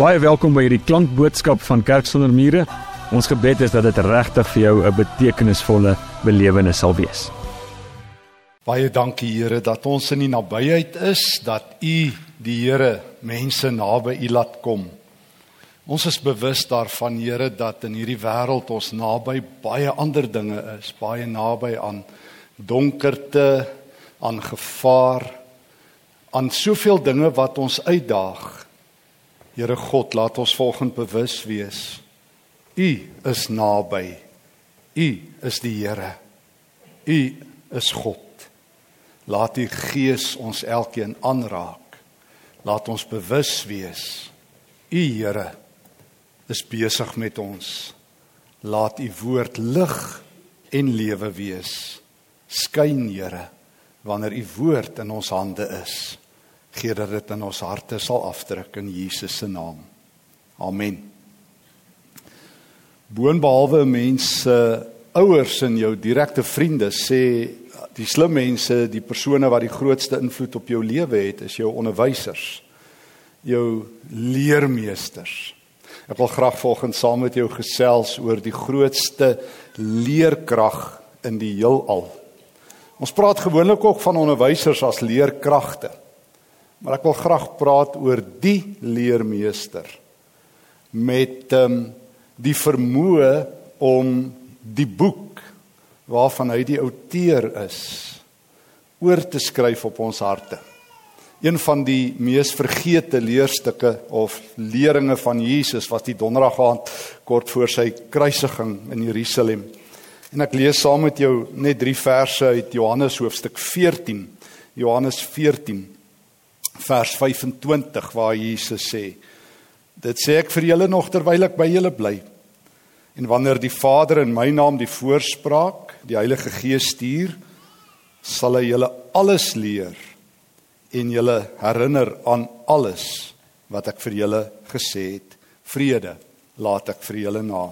Baie welkom by hierdie klankboodskap van Kerk sonder mure. Ons gebed is dat dit regtig vir jou 'n betekenisvolle belewenis sal wees. Baie dankie Here dat ons in die nabyheid is, dat U die Here mense naby U laat kom. Ons is bewus daarvan Here dat in hierdie wêreld ons naby baie ander dinge is, baie naby aan donkerte, aan gevaar, aan soveel dinge wat ons uitdaag. Here God, laat ons volgens bewus wees. U is naby. U is die Here. U is God. Laat U Gees ons elkeen aanraak. Laat ons bewus wees. U Here is besig met ons. Laat U woord lig en lewe wees. Skyn Here wanneer U woord in ons hande is. Gee dat dit in ons harte sal afdruk in Jesus se naam. Amen. Boonbehalwe mense ouers en jou direkte vriende sê die slim mense, die persone wat die grootste invloed op jou lewe het, is jou onderwysers, jou leermeesters. Ek wil graag volgens saam met jou gesels oor die grootste leerkrag in die heelal. Ons praat gewoonlik ook van onderwysers as leerkragte. Maar ek wil graag praat oor die leermeester met ehm um, die vermoë om die boek waarvan hy die outeur is oor te skryf op ons harte. Een van die mees vergete leerstukke of leringe van Jesus was die donderdag aand kort voor sy kruisiging in Jerusalem. En ek lees saam met jou net 3 verse uit Johannes hoofstuk 14. Johannes 14 vers 25 waar Jesus sê: Dit sê ek vir julle nog terwyl ek by julle bly. En wanneer die Vader in my naam die voorspraak, die Heilige Gees stuur, sal hy julle alles leer en julle herinner aan alles wat ek vir julle gesê het. Vrede laat ek vir julle na.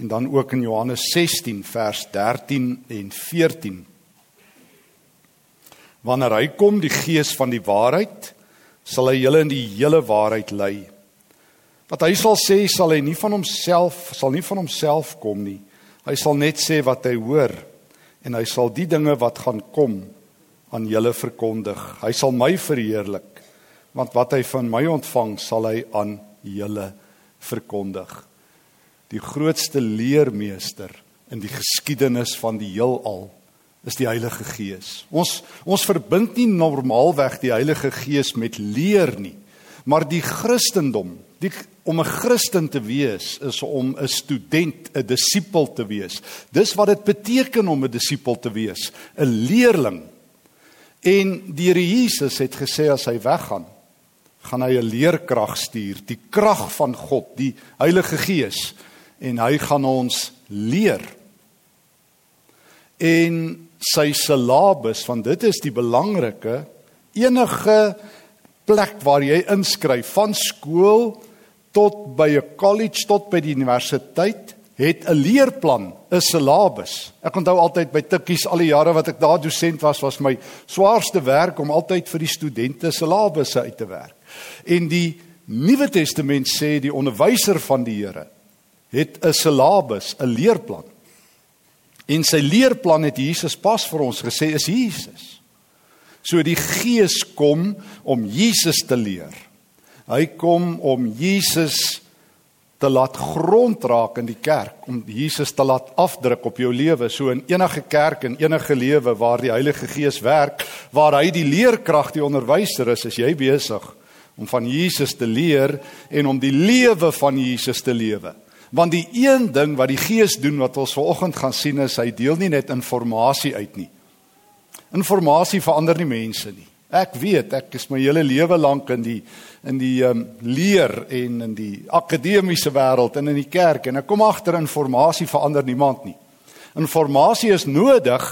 En dan ook in Johannes 16 vers 13 en 14 Wanneer hy kom, die Gees van die waarheid, sal hy julle in die hele waarheid lei. Wat hy sal sê, sal hy nie van homself, sal nie van homself kom nie. Hy sal net sê wat hy hoor en hy sal die dinge wat gaan kom aan julle verkondig. Hy sal my verheerlik, want wat hy van my ontvang, sal hy aan julle verkondig. Die grootste leermeester in die geskiedenis van die heelal is die Heilige Gees. Ons ons verbind nie normaalweg die Heilige Gees met leer nie, maar die Christendom, die om 'n Christen te wees is om 'n student, 'n disipel te wees. Dis wat dit beteken om 'n disipel te wees, 'n leerling. En die Here Jesus het gesê as hy weggaan, gaan hy 'n leerkrag stuur, die krag van God, die Heilige Gees en hy gaan ons leer. En sy syllabus want dit is die belangrike enige plek waar jy inskryf van skool tot by 'n college tot by die universiteit het 'n leerplan, 'n syllabus. Ek onthou altyd by Tikkies al die jare wat ek daar dosent was, was my swaarste werk om altyd vir die studente syllabusse uit te werk. En die Nuwe Testament sê die onderwyser van die Here het 'n syllabus, 'n leerplan. En sy leerplan het Jesus pas vir ons gesê is Jesus. So die Gees kom om Jesus te leer. Hy kom om Jesus te laat grondraak in die kerk, om Jesus te laat afdruk op jou lewe. So in enige kerk en enige lewe waar die Heilige Gees werk, waar hy die leerkrag, die onderwyser is, is jy besig om van Jesus te leer en om die lewe van Jesus te lewe. Want die een ding wat die Gees doen wat ons vanoggend gaan sien is hy deel nie net inligting uit nie. Inligting verander nie mense nie. Ek weet, ek is my hele lewe lank in die in die um, leer en in die akademiese wêreld en in die kerk en ek kom agter inligting verander niemand nie. Inligting is nodig,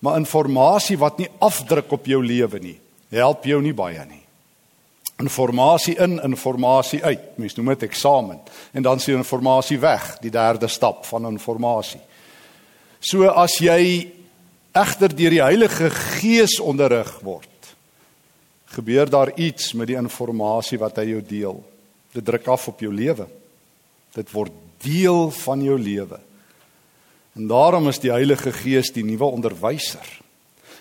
maar inligting wat nie afdruk op jou lewe nie, help jou nie baie nie informasie in, informasie uit. Mens noem dit eksamen. En dan sien informasie weg, die derde stap van informasie. So as jy egter deur die Heilige Gees onderrig word, gebeur daar iets met die informasie wat hy jou deel. Dit druk af op jou lewe. Dit word deel van jou lewe. En daarom is die Heilige Gees die nuwe onderwyser.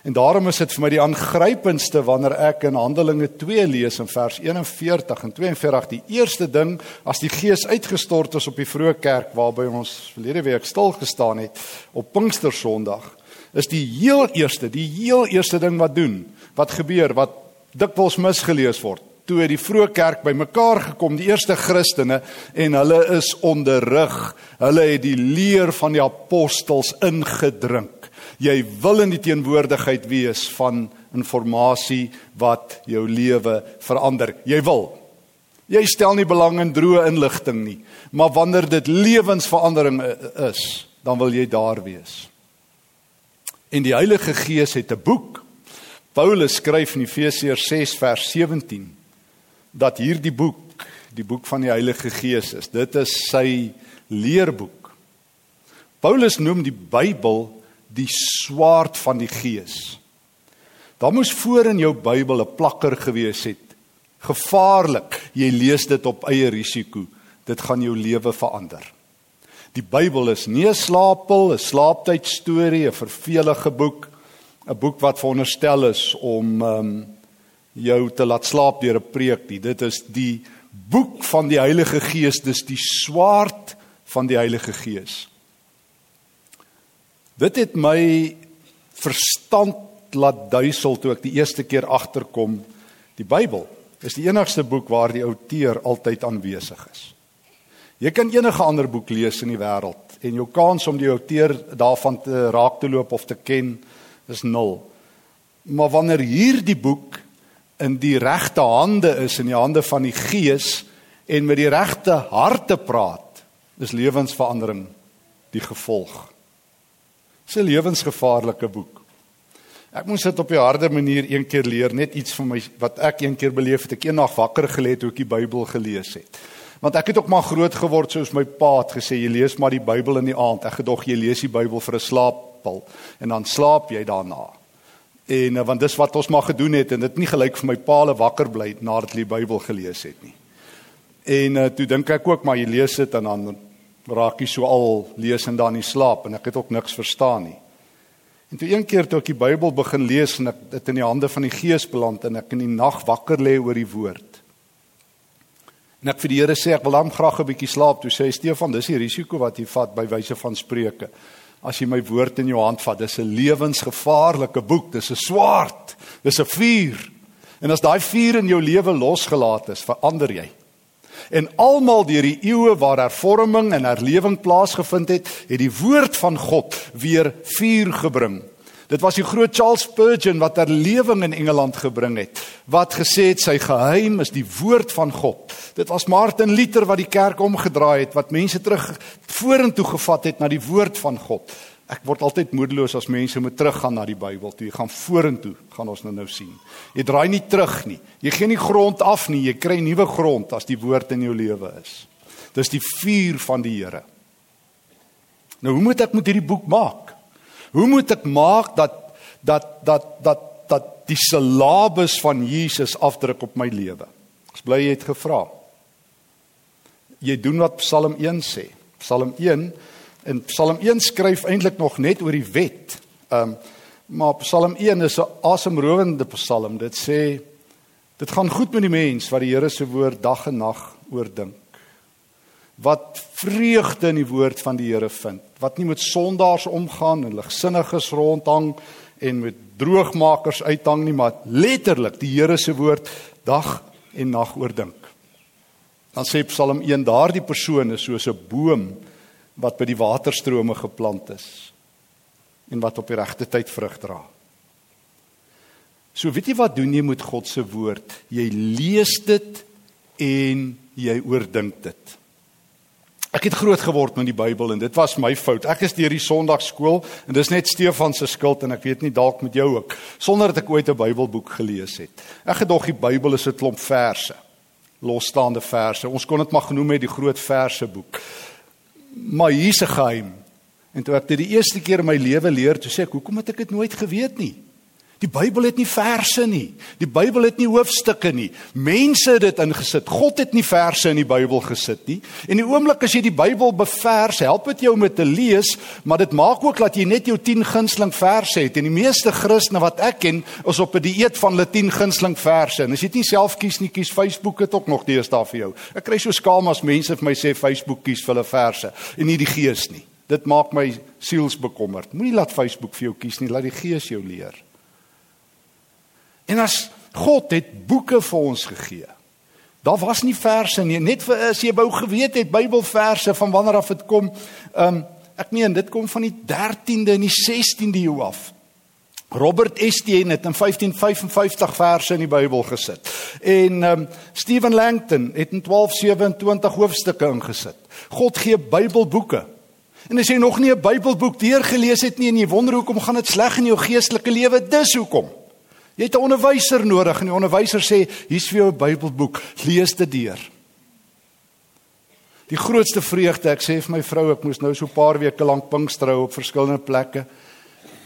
En daarom is dit vir my die aangrypendste wanneer ek in Handelinge 2 lees in vers 41 en 42 die eerste ding as die Gees uitgestort is op die vroeë kerk waarby ons verlede week stil gestaan het op Pinkstersondag is die heel eerste die heel eerste ding wat doen wat gebeur wat dikwels misgelees word. Toe die vroeë kerk bymekaar gekom die eerste Christene en hulle is onderrig. Hulle het die leer van die apostels ingedrink Jy wil in die teenwoordigheid wees van inligting wat jou lewe verander. Jy wil. Jy stel nie belang in droë inligting nie, maar wanneer dit lewensverandering is, dan wil jy daar wees. En die Heilige Gees het 'n boek. Paulus skryf in Efesiërs 6 vers 17 dat hierdie boek, die boek van die Heilige Gees is. Dit is sy leerboek. Paulus noem die Bybel die swaard van die gees. Daar moes voor in jou Bybel 'n plakker gewees het. Gevaarlik. Jy lees dit op eie risiko. Dit gaan jou lewe verander. Die Bybel is nie 'n slaapel, 'n slaaptyd storie, 'n vervelige boek, 'n boek wat veronderstel is om um, jou te laat slaap deur 'n preek nie. Dit is die boek van die Heilige Gees, dis die swaard van die Heilige Gees. Dit het my verstand laat duisel toe ek die eerste keer agterkom die Bybel is die enigste boek waar die outeur altyd aanwesig is. Jy kan enige ander boek lees in die wêreld en jou kans om die outeur daarvan te raak te loop of te ken is nul. Maar wanneer hierdie boek in die regte hande is in die hande van die Gees en met die regte harte praat, is lewensverandering die gevolg. Dis 'n lewensgevaarlike boek. Ek moes dit op 'n harde manier een keer leer, net iets van my wat ek een keer beleef het. Ek eendag wakker gelê toe ek die Bybel gelees het. Want ek het ook maar groot geword soos my pa het gesê, jy lees maar die Bybel in die aand. Ek gedog jy lees die Bybel vir 'n slaappil en dan slaap jy daarna. En eh, want dis wat ons maar gedoen het en dit nie gelyk vir my pa le wakker bly nadat hy die Bybel gelees het nie. En uh, toe dink ek ook maar jy lees dit en dan raak jy so al lees en dan nie slaap en ek het ook niks verstaan nie. En toe een keer toe ek die Bybel begin lees en ek dit in die hande van die Gees beland en ek in die nag wakker lê oor die woord. En ek vir die Here sê ek wil dan graag 'n bietjie slaap. Toe sê hy Stefan, dis die risiko wat jy vat by wyse van spreuke. As jy my woord in jou hand vat, dis 'n lewensgevaarlike boek, dis 'n swaard, dis 'n vuur. En as daai vuur in jou lewe losgelaat is, verander jy. En almal deur die eeue waar hervorming en herlewing plaasgevind het, het die woord van God weer vuur gebring. Dit was die groot Charles Spurgeon wat herlewing in Engeland gebring het, wat gesê het sy geheim is die woord van God. Dit was Martin Luther wat die kerk omgedraai het, wat mense terug vorentoe gevat het na die woord van God. Ek word altyd moedeloos as mense moet teruggaan na die Bybel toe. Jy gaan vorentoe, gaan ons nou nou sien. Jy draai nie terug nie. Jy gee nie grond af nie. Jy kry nuwe grond as die woord in jou lewe is. Dis die vuur van die Here. Nou hoe moet ek met hierdie boek maak? Hoe moet ek maak dat dat dat dat dat die syllabus van Jesus afdruk op my lewe? Ek bly jy het gevra. Jy doen wat Psalm 1 sê. Psalm 1 En Psalm 1 skryf eintlik nog net oor die wet. Ehm um, maar Psalm 1 is 'n asemrowende psalm. Dit sê dit gaan goed met die mens wat die Here se woord dag en nag oordink. Wat vreugde in die woord van die Here vind. Wat nie met sondaars omgaan en ligsinniges rondhang en met droogmakers uithang nie, maar letterlik die Here se woord dag en nag oordink. Dan sê Psalm 1 daardie persoon is soos 'n boom wat by die waterstrome geplant is en wat op die regte tyd vrug dra. So weet jy wat doen jy met God se woord? Jy lees dit en jy oordink dit. Ek het groot geword met die Bybel en dit was my fout. Ek is deur die Sondagskool en dis net Stefan se skuld en ek weet nie dalk met jou ook sonder dat ek ooit 'n Bybelboek gelees het. Ek gedog die Bybel is 'n klomp verse, losstaande verse. Ons kon dit maar genoem het die groot verse boek maar hier's 'n geheim. En toe ek dit die eerste keer in my lewe leer, toe sê ek, hoekom het ek dit nooit geweet nie? Die Bybel het nie verse nie. Die Bybel het nie hoofstukke nie. Mense het dit ingesit. God het nie verse in die Bybel gesit nie. En die oomblik as jy die Bybel bevers, help dit jou om te lees, maar dit maak ook dat jy net jou 10 gunsteling verse het. En die meeste Christene wat ek ken, is op 'n dieet van hulle 10 gunsteling verse. En as jy dit nie self kies nie, kies Facebook dit ook nog deesdae vir jou. Ek kry so skaam as mense vir my sê Facebook kies vir hulle verse en nie die Gees nie. Dit maak my siels bekommerd. Moenie laat Facebook vir jou kies nie, laat die Gees jou leer. En as God het boeke vir ons gegee. Daar was nie verse nie, net vir as jy wou geweet het Bybelverse van wanneer af dit kom. Ehm um, ek meen dit kom van die 13de en die 16de eeu af. Robert Estienne het in 1555 verse in die Bybel gesit. En ehm um, Stephen Langton het in 1227 hoofstukke ingesit. God gee Bybelboeke. En as jy nog nie 'n Bybelboek deurgelees het nie en jy wonder hoekom gaan dit sleg in jou geestelike lewe, dis hoekom. Jy het 'n onderwyser nodig en die onderwyser sê hier's vir jou 'n Bybelboek, lees dit deur. Die grootste vreugde, ek sê vir my vrou, ek moes nou so 'n paar weke lank Pinksterhou op verskillende plekke.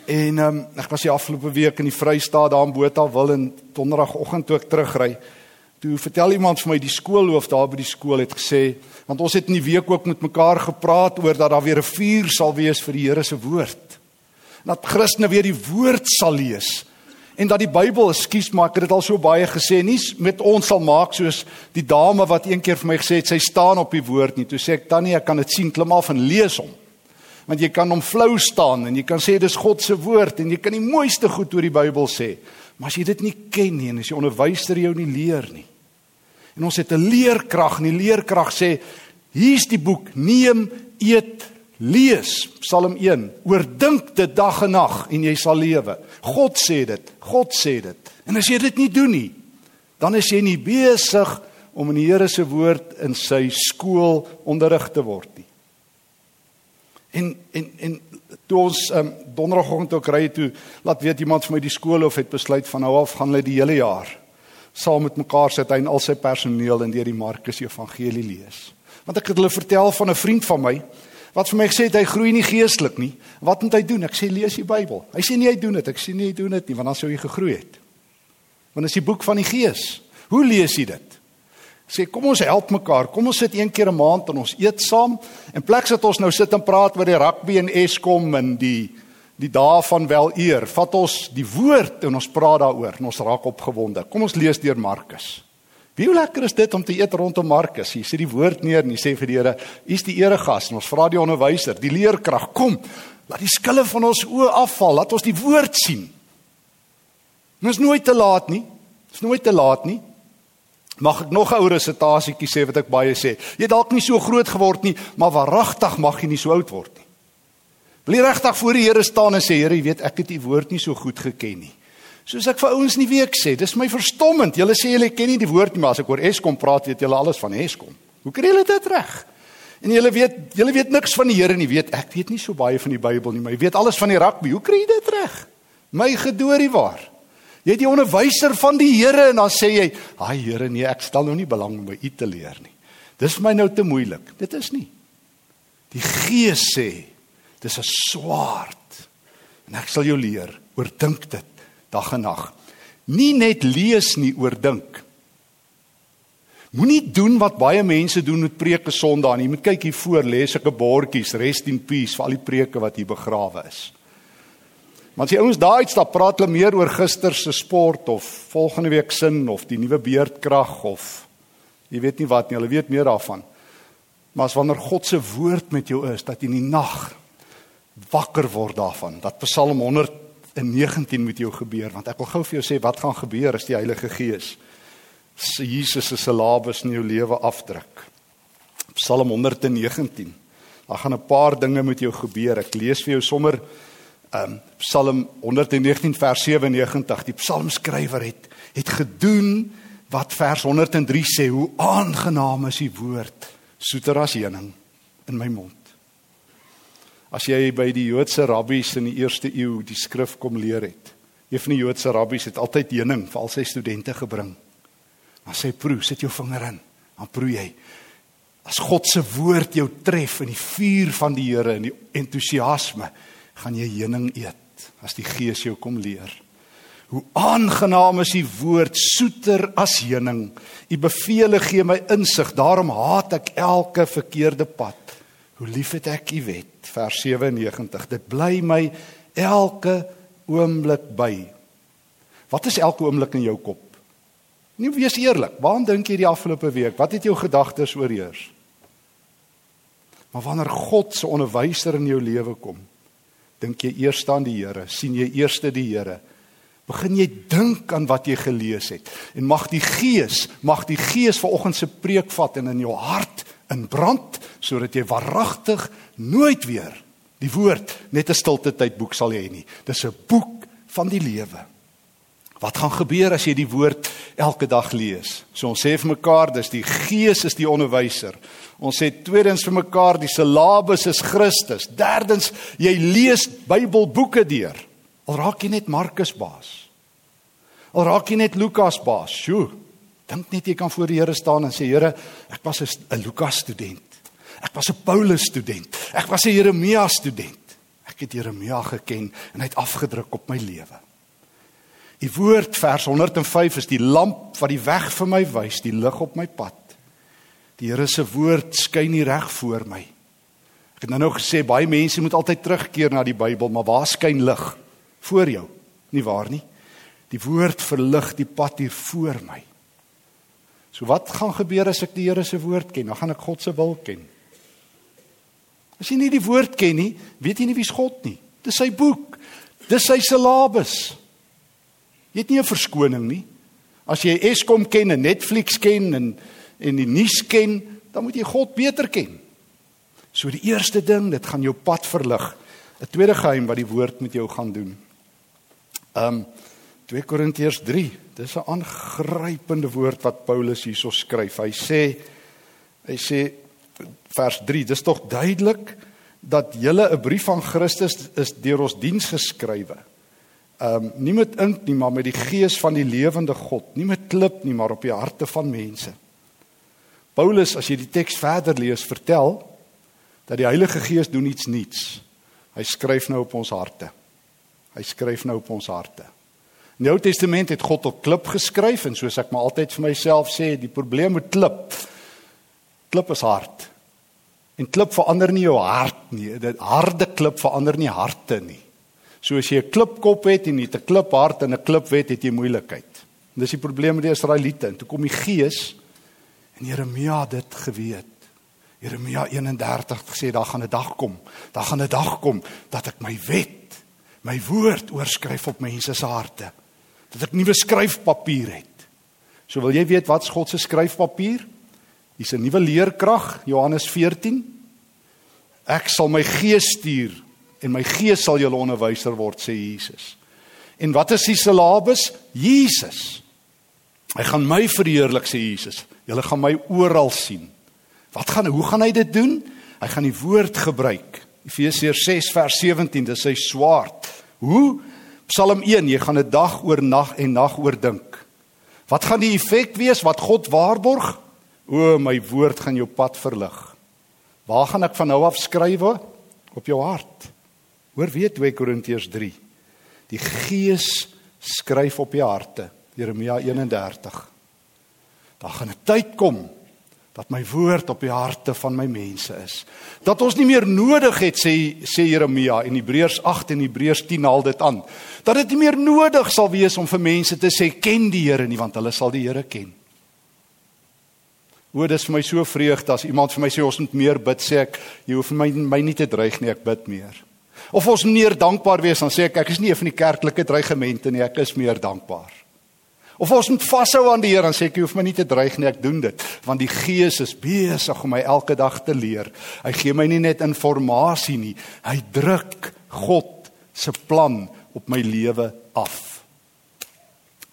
En ehm um, ek was die afgelope week in die Vrystaat daar in Botawil en donderdagoggend toe ek terugry, toe vertel iemand vir my die skoolhoof daar by die skool het gesê, want ons het in die week ook met mekaar gepraat oor dat daar weer 'n vuur sal wees vir die Here se woord. Dat Christene weer die woord sal lees en dat die Bybel, ekskuus, maar ek het dit al so baie gesê, nie met ons sal maak soos die dame wat een keer vir my gesê het sy staan op die woord nie. Toe sê ek tannie, ek kan dit sien, klim af en lees hom. Want jy kan hom flou staan en jy kan sê dis God se woord en jy kan die mooiste goed oor die Bybel sê. Maar as jy dit nie ken nie en as jy onderwyser jou nie leer nie. En ons het 'n leerkrag en die leerkrag sê hier's die boek, neem, eet, Lees Psalm 1. Oordink dit dag en nag en jy sal lewe. God sê dit. God sê dit. En as jy dit nie doen nie, dan is jy nie besig om in die Here se woord in sy skool onderrig te word nie. En en en toe ons um, donderdagoggend ook ry toe, laat weet iemand vir my die skool of het besluit van nou af gaan hulle die hele jaar saam met mekaar sit hy en al sy personeel in deur die Markus Evangelie lees. Want ek het hulle vertel van 'n vriend van my wat vir my gesê het hy groei nie geestelik nie. Wat moet hy doen? Ek sê lees die Bybel. Hy sê nee, hy doen dit. Ek sê nee, hy doen dit nie, want dan sou hy gegroei het. Want is die boek van die Gees. Hoe lees jy dit? Sê kom ons help mekaar. Kom ons sit een keer 'n maand en ons eet saam. In plek sit ons nou sit en praat oor die rugby en Eskom en die die dae van wel eer. Vat ons die woord en ons praat daaroor en ons raak opgewonde. Kom ons lees deur Markus. Wie lekker is dit om te eet rondom Markus. Jy sit die woord neer en jy sê vir die Here, "U is die eregas." En ons vra die onderwyser, die leerkrag, kom, laat die skille van ons oë afval, laat ons die woord sien. Dit is nooit te laat nie. Is nooit te laat nie. Mag ek nog 'n ou resitasietjie sê wat ek baie sê. Jy dalk nie so groot geword nie, maar waaragtig mag jy nie so oud word nie. Wil jy regtig voor die Here staan en sê, Here, jy weet ek het u woord nie so goed geken nie. Soos ek vir ouens in die week sê, dis my verstommend. Julle sê julle ken nie die woord nie, maar as ek oor Eskom praat, weet julle alles van Eskom. Hoe kry julle dit reg? En julle weet, julle weet niks van die Here nie, weet ek weet nie so baie van die Bybel nie, maar jy weet alles van die rugby. Hoe kry jy dit reg? My gedoorie waar. Jy het die onderwyser van die Here en dan sê jy, "Haai Here, nee, ek stel nou nie belang om by u te leer nie. Dis vir my nou te moeilik." Dit is nie. Die Gees sê, dis 'n swaard. En ek sal jou leer, oordink dit dag en nag. Nie net lees nie, oordink. Moenie doen wat baie mense doen met preke Sondag nie. Jy moet kyk hier voor, ek 'n bordjies, rest in peace vir al die preke wat hier begrawe is. Maar as jy ouens daai uitstap, praat hulle meer oor gister se sport of volgende week sin of die nuwe beerdkrag of jy weet nie wat nie, hulle weet meer daarvan. Maar as wanneer God se woord met jou is, dat jy in die nag wakker word daarvan. Dat Psalm in 19 moet jou gebeur want ek wil gou vir jou sê wat gaan gebeur as die Heilige Gees Jesus se salabes in jou lewe afdruk. Psalm 119. Daar gaan 'n paar dinge met jou gebeur. Ek lees vir jou sommer um Psalm 119 vers 97. Die psalmskrywer het het gedoen wat vers 103 sê, hoe aangenaam is die woord soeter as heuning in my mond. As jy by die Joodse rabbies in die eerste eeu die skrif kom leer het. Een van die Joodse rabbies het altyd heuning vir al sy studente gebring. Maar sê proe, sit jou vinger in. Dan proe jy. As God se woord jou tref in die vuur van die Here en die entoesiasme, gaan jy heuning eet as die Gees jou kom leer. Hoe aangenaam is u woord, soeter as heuning. U beveel gee my insig, daarom haat ek elke verkeerde pad. Hoe lief het ek u wet, vers 97. Dit bly my elke oomblik by. Wat is elke oomblik in jou kop? Nie wees eerlik. Waaraan dink jy die afgelope week? Wat het jou gedagtes oorheers? Maar wanneer God se onderwyser in jou lewe kom, dink jy eers aan die Here, sien jy eers die Here. Begin jy dink aan wat jy gelees het en mag die Gees, mag die Gees vanoggend se preek vat en in jou hart in brand sodat jy waaragtig nooit weer die woord net 'n stilte tydboek sal hê nie. Dis 'n boek van die lewe. Wat gaan gebeur as jy die woord elke dag lees? So ons sê vir mekaar, dis die Gees is die onderwyser. Ons sê tweedens vir mekaar, die syllabus is Christus. Derdens, jy lees Bybelboeke deur. Al raak jy net Markus baas. Al raak jy net Lukas baas. Sjoe. Dink net jy kan voor die Here staan en sê Here, ek was 'n Lukas student. Ek was 'n Paulus student. Ek was 'n Jeremia student. Ek het Jeremia geken en hy het afgedruk op my lewe. Die woord vers 105 is die lamp wat die weg vir my wys, die lig op my pad. Die Here se woord skyn nie reg voor my. Ek het nou nou gesê baie mense moet altyd terugkeer na die Bybel, maar waar skyn lig? Voor jou. Nie waar nie? Die woord verlig die pad hier voor my. So wat gaan gebeur as ek die Here se woord ken? Dan gaan ek God se wil ken. As jy nie die woord ken nie, weet jy nie wie's God nie. Dis sy boek. Dis sy syllabus. Jy het nie 'n verskoning nie. As jy Eskom ken en Netflix ken en en die nuus ken, dan moet jy God beter ken. So die eerste ding, dit gaan jou pad verlig. 'n Tweede geheim wat die woord met jou gaan doen. Um 2 Korintiërs 3. Dis 'n aangrypende woord wat Paulus hierso skryf. Hy sê hy sê vers 3, dis tog duidelik dat julle 'n brief van Christus is deur ons diens geskrywe Ehm um, nie met ink nie, maar met die gees van die lewende God, nie met klip nie, maar op die harte van mense. Paulus, as jy die teks verder lees, vertel dat die Heilige Gees doen iets nuuts. Hy skryf nou op ons harte. Hy skryf nou op ons harte. In die Ou Testament het God op klip geskryf en soos ek maar altyd vir myself sê, die probleem met klip klip is hard. En klip verander nie jou hart nie. Dit harde klip verander nie harte nie. So as jy 'n klipkop het en jy het 'n kliphart en 'n klipwet, het jy moeilikheid. En dis die probleem met die Israeliete. En toe kom die Gees en Jeremia dit geweet. Jeremia 31 het gesê daar gaan 'n dag kom. Daar gaan 'n dag kom dat ek my wet, my woord oorskryf op mense se harte. Dat ek nuwe skryfpapier het. So wil jy weet wat's God se skryfpapier? Dis 'n nuwe leerkrag, Johannes 14. Ek sal my gees stuur en my gees sal julle onderwyser word sê Jesus. En wat is die syllabus? Jesus. Hy gaan my verheerlik sê Jesus. Julle gaan my oral sien. Wat gaan hoe gaan hy dit doen? Hy gaan die woord gebruik. Efesiërs 6 vers 17, dis sy swaard. Hoe? Psalm 1, jy gaan 'n dag oor nag en nag oor dink. Wat gaan die effek wees wat God waarborg? O my woord gaan jou pad verlig. Waar gaan ek van nou af skrywe? Op jou hart. Hoor weet 2 Korintiërs 3. Die Gees skryf op die harte. Jeremia 31. Daar gaan 'n tyd kom dat my woord op die harte van my mense is. Dat ons nie meer nodig het sê sê Jeremia en Hebreërs 8 en Hebreërs 10 haal dit aan. Dat dit nie meer nodig sal wees om vir mense te sê ken die Here nie want hulle sal die Here ken. O, dis vir my so vreugde as iemand vir my sê ons moet meer bid sê ek jy hoef my my nie te dreig nie ek bid meer. Of ons meer dankbaar wees dan sê ek ek is nie een van die kerklike dreigemente nie, ek is meer dankbaar. Of ons moet vashou aan die Here en sê ek hoef my nie te dreig nie, ek doen dit want die Gees is besig om my elke dag te leer. Hy gee my nie net inligting nie, hy druk God se plan op my lewe af.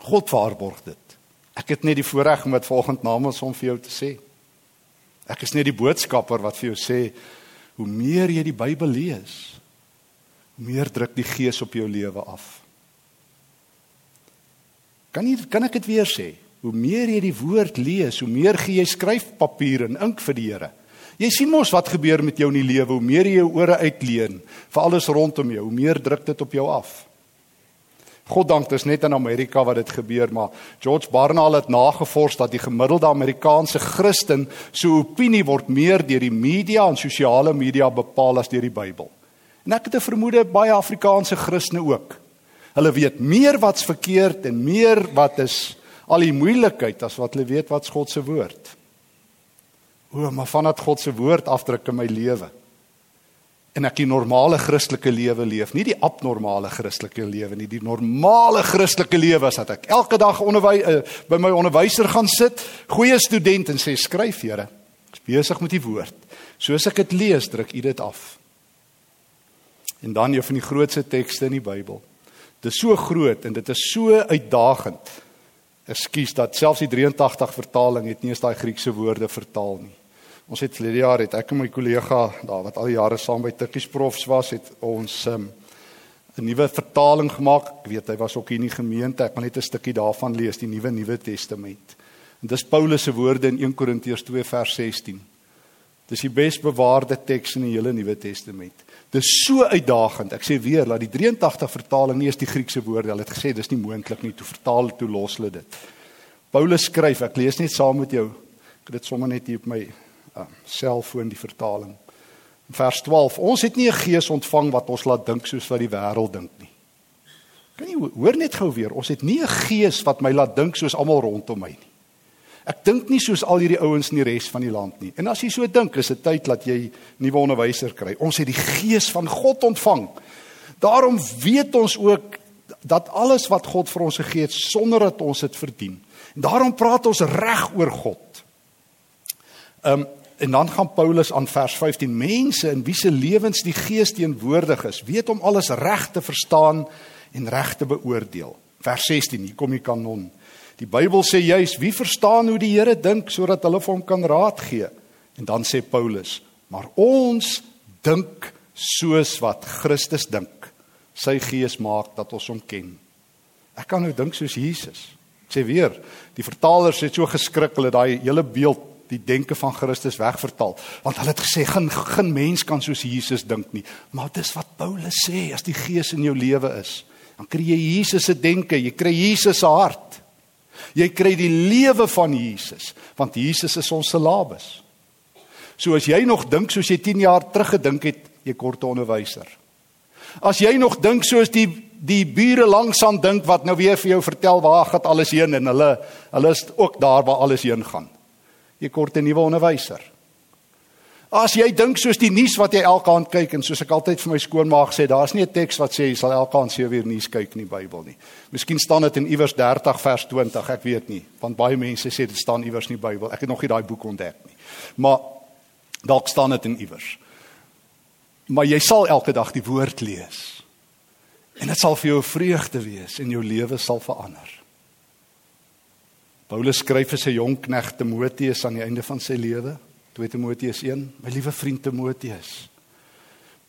God waarborg dit. Ek het net die voorreg om dit volgens namens hom vir jou te sê. Ek is net die boodskapper wat vir jou sê hoe meer jy die Bybel lees, meer druk die gees op jou lewe af. Kan jy kan ek dit weer sê? Hoe meer jy die woord lees, hoe meer gee jy skryfpapier en ink vir die Here. Jy sien mos wat gebeur met jou in die lewe, hoe meer jy jou ore uitleen vir alles rondom jou, hoe meer druk dit op jou af. God dank dis net in Amerika wat dit gebeur, maar George Barnard het nagevors dat die gemiddelde Amerikaanse Christen se opinie word meer deur die media en sosiale media bepaal as deur die Bybel. En ek het 'n vermoede baie Afrikaanse Christene ook. Hulle weet meer wat's verkeerd en meer wat is al die moeilikheid as wat hulle weet wat's God se woord. O, maar vandat God se woord afdruk in my lewe en ek die normale Christelike lewe leef, nie die abnormale Christelike lewe nie, die normale Christelike lewe as dat ek elke dag onderwy uh, by my onderwyser gaan sit, goeie student en sê skryf Here, ek is besig met die woord. Soos ek dit lees, druk u dit af. En dan een van die grootste tekste in die Bybel. Dit is so groot en dit is so uitdagend. Ekskuus dat selfs die 83 vertaling het nie eens daai Griekse woorde vertaal nie. Ons het verlede jaar het ek en my kollega daar wat al die jare saam by Tikkies Profs was, het ons um, 'n nuwe vertaling gemaak. Ek weet hy was ook hier in die gemeente. Ek wil net 'n stukkie daarvan lees, die Nuwe Nuwe Testament. En dis Paulus se woorde in 1 Korintiërs 2 vers 16. Dis die besbewaarde teks in die hele Nuwe Testament. Dis so uitdagend. Ek sê weer, laat die 83 vertaling nie eens die Griekse woorde, hulle het gesê dis nie moontlik nie toe vertaal toe los hulle dit. Paulus skryf, ek lees net saam met jou. Ek het dit sommer net hier op my uh, selfoon die vertaling. Vers 12. Ons het nie 'n gees ontvang wat ons laat dink soos wat die wêreld dink nie. Kan jy hoor net gou weer, ons het nie 'n gees wat my laat dink soos almal rondom my nie. Ek dink nie soos al hierdie ouens in die res van die land nie. En as jy so dink, is dit tyd dat jy nuwe onderwyser kry. Ons het die gees van God ontvang. Daarom weet ons ook dat alles wat God vir ons gegee het sonder dat ons dit verdien. En daarom praat ons reg oor God. Ehm um, En dan gaan Paulus aan vers 15 mense in wie se lewens die gees teenwoordig is, weet om alles reg te verstaan en reg te beoordeel. Vers 16, hier kom die kanon. Die Bybel sê juis wie verstaan hoe die Here dink sodat hulle vir hom kan raad gee. En dan sê Paulus, maar ons dink soos wat Christus dink. Sy gees maak dat ons hom ken. Ek kan nou dink soos Jesus. Ek sê weer, die vertalers het so geskrik hulle daai hele beeld die denke van Christus wegvertaal want hulle het gesê geen geen mens kan soos Jesus dink nie maar dis wat Paulus sê as die gees in jou lewe is dan kry jy Jesus se denke jy kry Jesus se hart jy kry die lewe van Jesus want Jesus is ons salabus so as jy nog dink soos jy 10 jaar terug gedink het jy kort 'n onderwyser. As jy nog dink soos die die bure langsaan dink wat nou weer vir jou vertel waar gaan alles heen en hulle hulle is ook daar waar alles heen gaan. Jy kort 'n nuwe onderwyser. As jy dink soos die nuus wat jy elke aand kyk en soos ek altyd vir my skoonmaag sê, daar's nie 'n teks wat sê jy sal elke aand 7 uur nuus kyk in die Bybel nie. Miskien staan dit in iewers 30 vers 20, ek weet nie, want baie mense sê dit staan iewers in die Bybel. Ek het nog nie daai boek ontdek nie. Maar dalk staan dit in iewers. Maar jy sal elke dag die woord lees. En dit sal vir jou vreugde wees en jou lewe sal verander. Paulus skryf vir sy jong knegt Timoteus aan die einde van sy lewe, 2 Timoteus 1, my liewe vriend Timoteus.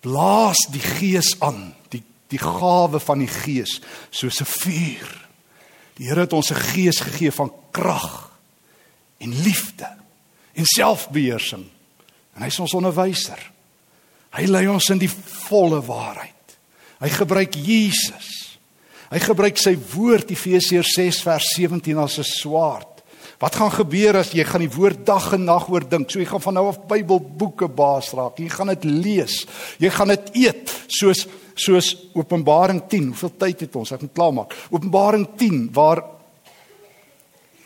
Blaas die gees aan, die die gawe van die gees soos 'n vuur. Die Here het ons 'n gees gegee van krag en liefde en selfbeheersing. En hy is ons onderwyser. Hy lei ons in die volle waarheid. Hy gebruik Jesus Hy gebruik sy woord Efesiërs 6 vers 17 as 'n swaard. Wat gaan gebeur as jy gaan die woord dag en nag oor dink? So jy gaan van nou af Bybelboeke baas raak. Jy gaan dit lees. Jy gaan dit eet soos soos Openbaring 10. Hoeveel tyd het ons? Ek moet klaarmaak. Openbaring 10 waar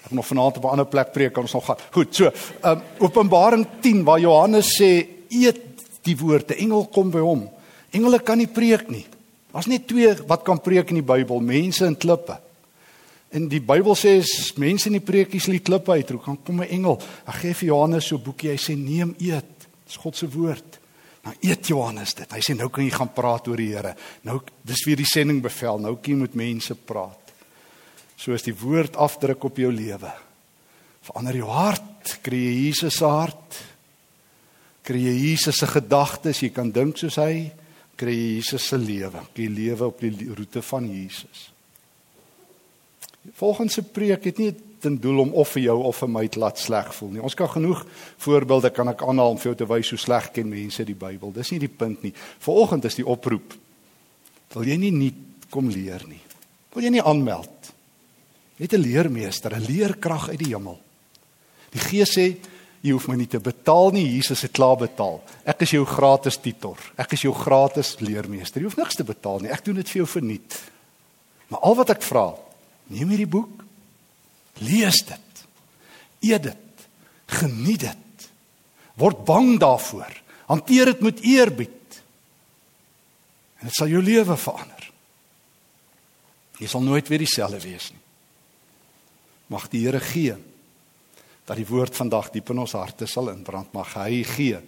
ek nog vanaand op 'n ander plek preek kan ons nog gaan. Goed, so, um, Openbaring 10 waar Johannes sê eet die woord. 'n Engel kom by hom. Engele kan nie preek nie. Daar's net twee wat kan preek in die Bybel, mense en klippe. En die Bybel sê as mense in die preekies lê klippe uitroep, dan kom 'n engel. Ek gee vir Johannes so 'n boekie. Hy sê neem eet. Dis God se woord. Nou eet Johannes dit. Hy sê nou kan jy gaan praat oor die Here. Nou dis weer die sendingbevel. Nou kan jy met mense praat. So as die woord afdruk op jou lewe. Verander jou hart, kry jy Jesus se hart. Kry jy Jesus se gedagtes, jy kan dink soos hy kry jy Jesus se lewe, jy lewe op die roete van Jesus. Volgens se preek het nie ten doel om of vir jou of vir my te laat sleg voel nie. Ons kan genoeg voorbeelde kan ek aanhaal om vir jou te wys hoe sleg ken mense die Bybel. Dis nie die punt nie. Vanoggend is die oproep. Wil jy nie nie kom leer nie? Wil jy nie aanmeld? Net 'n leermeester, 'n leerkrag uit die hemel. Die Gees sê jy hoef my nie te betaal nie, Jesus het klaar betaal. Ek is jou gratis tutor. Ek is jou gratis leermeester. Jy hoef niks te betaal nie. Ek doen dit vir jou verniet. Maar al wat ek vra, neem hierdie boek, lees dit. Eet dit. Geniet dit. Word bang daarvoor. Hanteer dit met eerbied. En dit sal jou lewe verander. Jy sal nooit weer dieselfde wees nie. Mag die Here gee dat die woord vandag diep in ons harte sal inbrand. Mag hy gee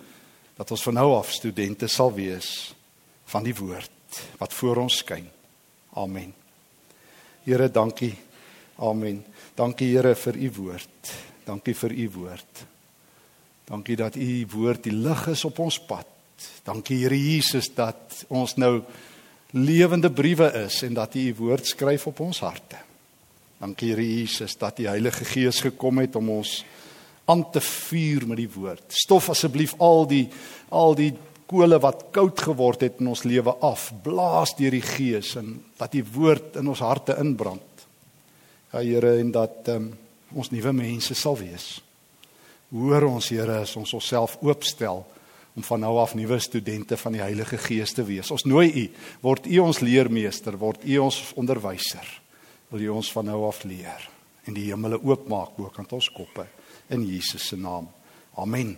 dat ons van nou af studente sal wees van die woord wat voor ons skyn. Amen. Here, dankie. Amen. Dankie Here vir u woord. Dankie vir u woord. Dankie dat u woord die lig is op ons pad. Dankie Here Jesus dat ons nou lewende briewe is en dat u u woord skryf op ons harte. Dankie Here Jesus dat die Heilige Gees gekom het om ons aan te vuur met die woord. Stof asseblief al die al die kole wat koud geword het in ons lewe af. Blaas deur die Gees en dat die woord in ons harte inbrand. Ja Here en dat um, ons nuwe mense sal wees. Hoor ons Here as ons onsself oopstel om van nou af nuwe studente van die Heilige Gees te wees. Ons nooi u, word u ons leermeester, word u ons onderwyser wil jy ons van nou af leer en die hemele oopmaak bokant ons koppe in Jesus se naam. Amen.